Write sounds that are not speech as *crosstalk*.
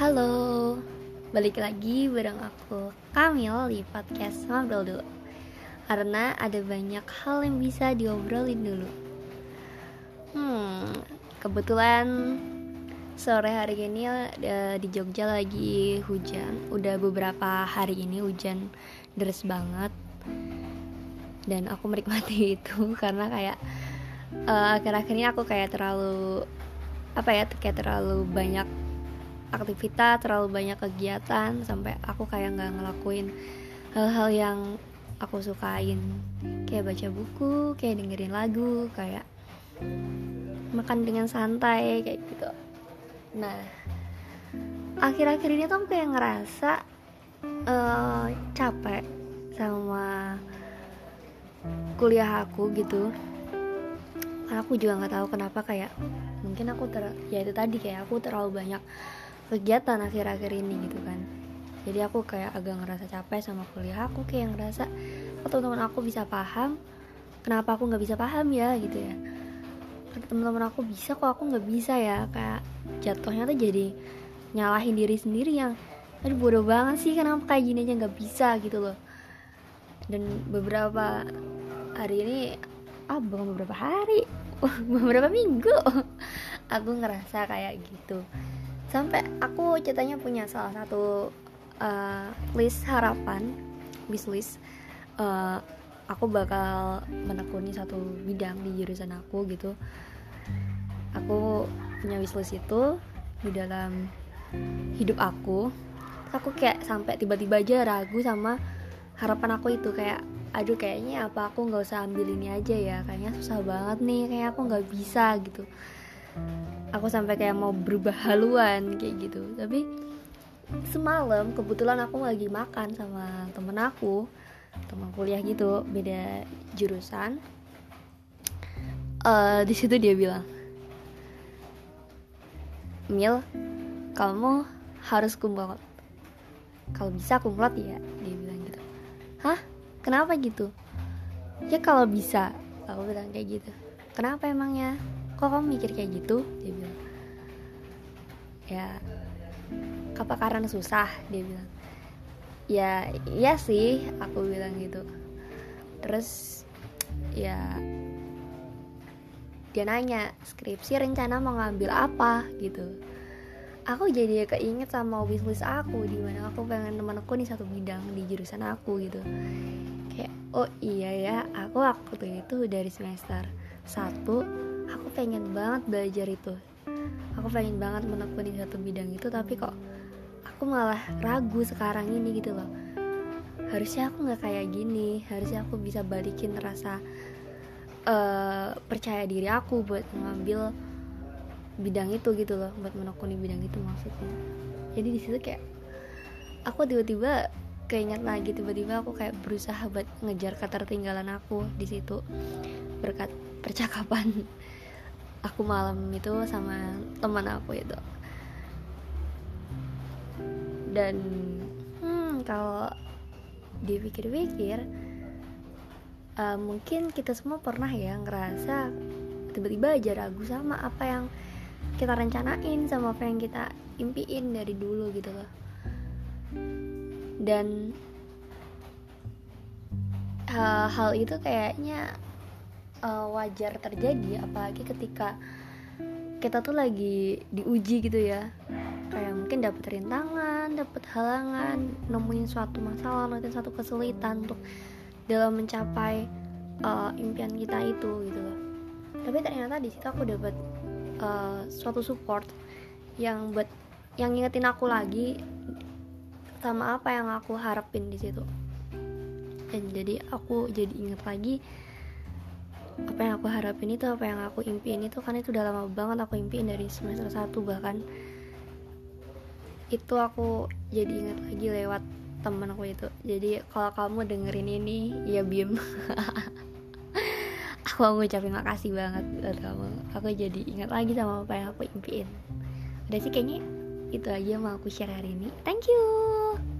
Halo, balik lagi bareng aku Kamil di podcast Ngobrol Dulu. Karena ada banyak hal yang bisa diobrolin dulu. Hmm, kebetulan sore hari ini uh, di Jogja lagi hujan. Udah beberapa hari ini hujan deras banget. Dan aku menikmati *laughs* itu karena kayak uh, akhir-akhir ini aku kayak terlalu apa ya kayak terlalu banyak aktivitas terlalu banyak kegiatan sampai aku kayak nggak ngelakuin hal-hal yang aku sukain. Kayak baca buku kayak dengerin lagu kayak makan dengan santai kayak gitu. Nah akhir-akhir ini tuh aku kayak ngerasa uh, capek sama kuliah aku gitu. Aku juga nggak tahu kenapa kayak mungkin aku ter ya itu tadi kayak aku terlalu banyak kegiatan akhir-akhir ini gitu kan. Jadi aku kayak agak ngerasa capek sama kuliah aku kayak ngerasa oh teman-teman aku bisa paham kenapa aku nggak bisa paham ya? Gitu ya. Teman-teman aku bisa kok aku nggak bisa ya. Kayak jatuhnya tuh jadi nyalahin diri sendiri yang aduh bodoh banget sih kenapa kayak gini aja nggak bisa? Gitu loh. Dan beberapa hari ini ah bukan beberapa hari *laughs* beberapa minggu *laughs* aku ngerasa kayak gitu sampai aku ceritanya punya salah satu uh, list harapan wishlist uh, aku bakal menekuni satu bidang di jurusan aku gitu. Aku punya wishlist itu di dalam hidup aku. Aku kayak sampai tiba-tiba aja ragu sama harapan aku itu kayak aduh kayaknya apa aku nggak usah ambil ini aja ya kayaknya susah banget nih kayak aku nggak bisa gitu aku sampai kayak mau berubah haluan kayak gitu. Tapi semalam kebetulan aku lagi makan sama temen aku teman kuliah gitu beda jurusan. Uh, di situ dia bilang Mil kamu harus kumlot. Kalau bisa kumlot ya dia bilang gitu. Hah? Kenapa gitu? Ya kalau bisa aku bilang kayak gitu. Kenapa emangnya kok kamu mikir kayak gitu? Dia bilang. Ya apa karena susah dia bilang. Ya iya sih aku bilang gitu. Terus ya dia nanya skripsi rencana mau ngambil apa? gitu. Aku jadi keinget sama wishlist aku di mana aku pengen teman aku nih satu bidang di jurusan aku gitu. Kayak oh iya ya aku waktu itu dari semester satu pengen banget belajar itu. Aku pengen banget menekuni satu bidang itu tapi kok aku malah ragu sekarang ini gitu loh. Harusnya aku nggak kayak gini. Harusnya aku bisa balikin rasa uh, percaya diri aku buat mengambil bidang itu gitu loh buat menekuni bidang itu maksudnya. Jadi di situ kayak aku tiba-tiba keinget lagi tiba-tiba aku kayak berusaha buat ngejar ketertinggalan aku di situ. Berkat percakapan aku malam itu sama teman aku itu. Dan hmm, kalau dipikir-pikir uh, mungkin kita semua pernah ya ngerasa tiba-tiba aja ragu sama apa yang kita rencanain sama apa yang kita impiin dari dulu gitu loh. Dan hal, hal itu kayaknya uh, wajar terjadi apalagi ketika kita tuh lagi diuji gitu ya. Kayak mungkin dapat rintangan dapat halangan nemuin suatu masalah nemuin suatu kesulitan untuk dalam mencapai uh, impian kita itu gitu. Tapi ternyata di situ aku dapat uh, suatu support yang buat yang ngingetin aku lagi sama apa yang aku harapin di situ. Dan jadi aku jadi inget lagi apa yang aku harapin itu apa yang aku impiin itu kan itu udah lama banget aku impiin dari semester 1 bahkan. Itu aku jadi ingat lagi lewat temen aku itu. Jadi kalau kamu dengerin ini ya bim. *laughs* Aku mau ngucapin makasih banget buat kamu. Aku jadi ingat lagi sama apa yang aku impiin. Udah sih kayaknya itu aja mau aku share hari ini. Thank you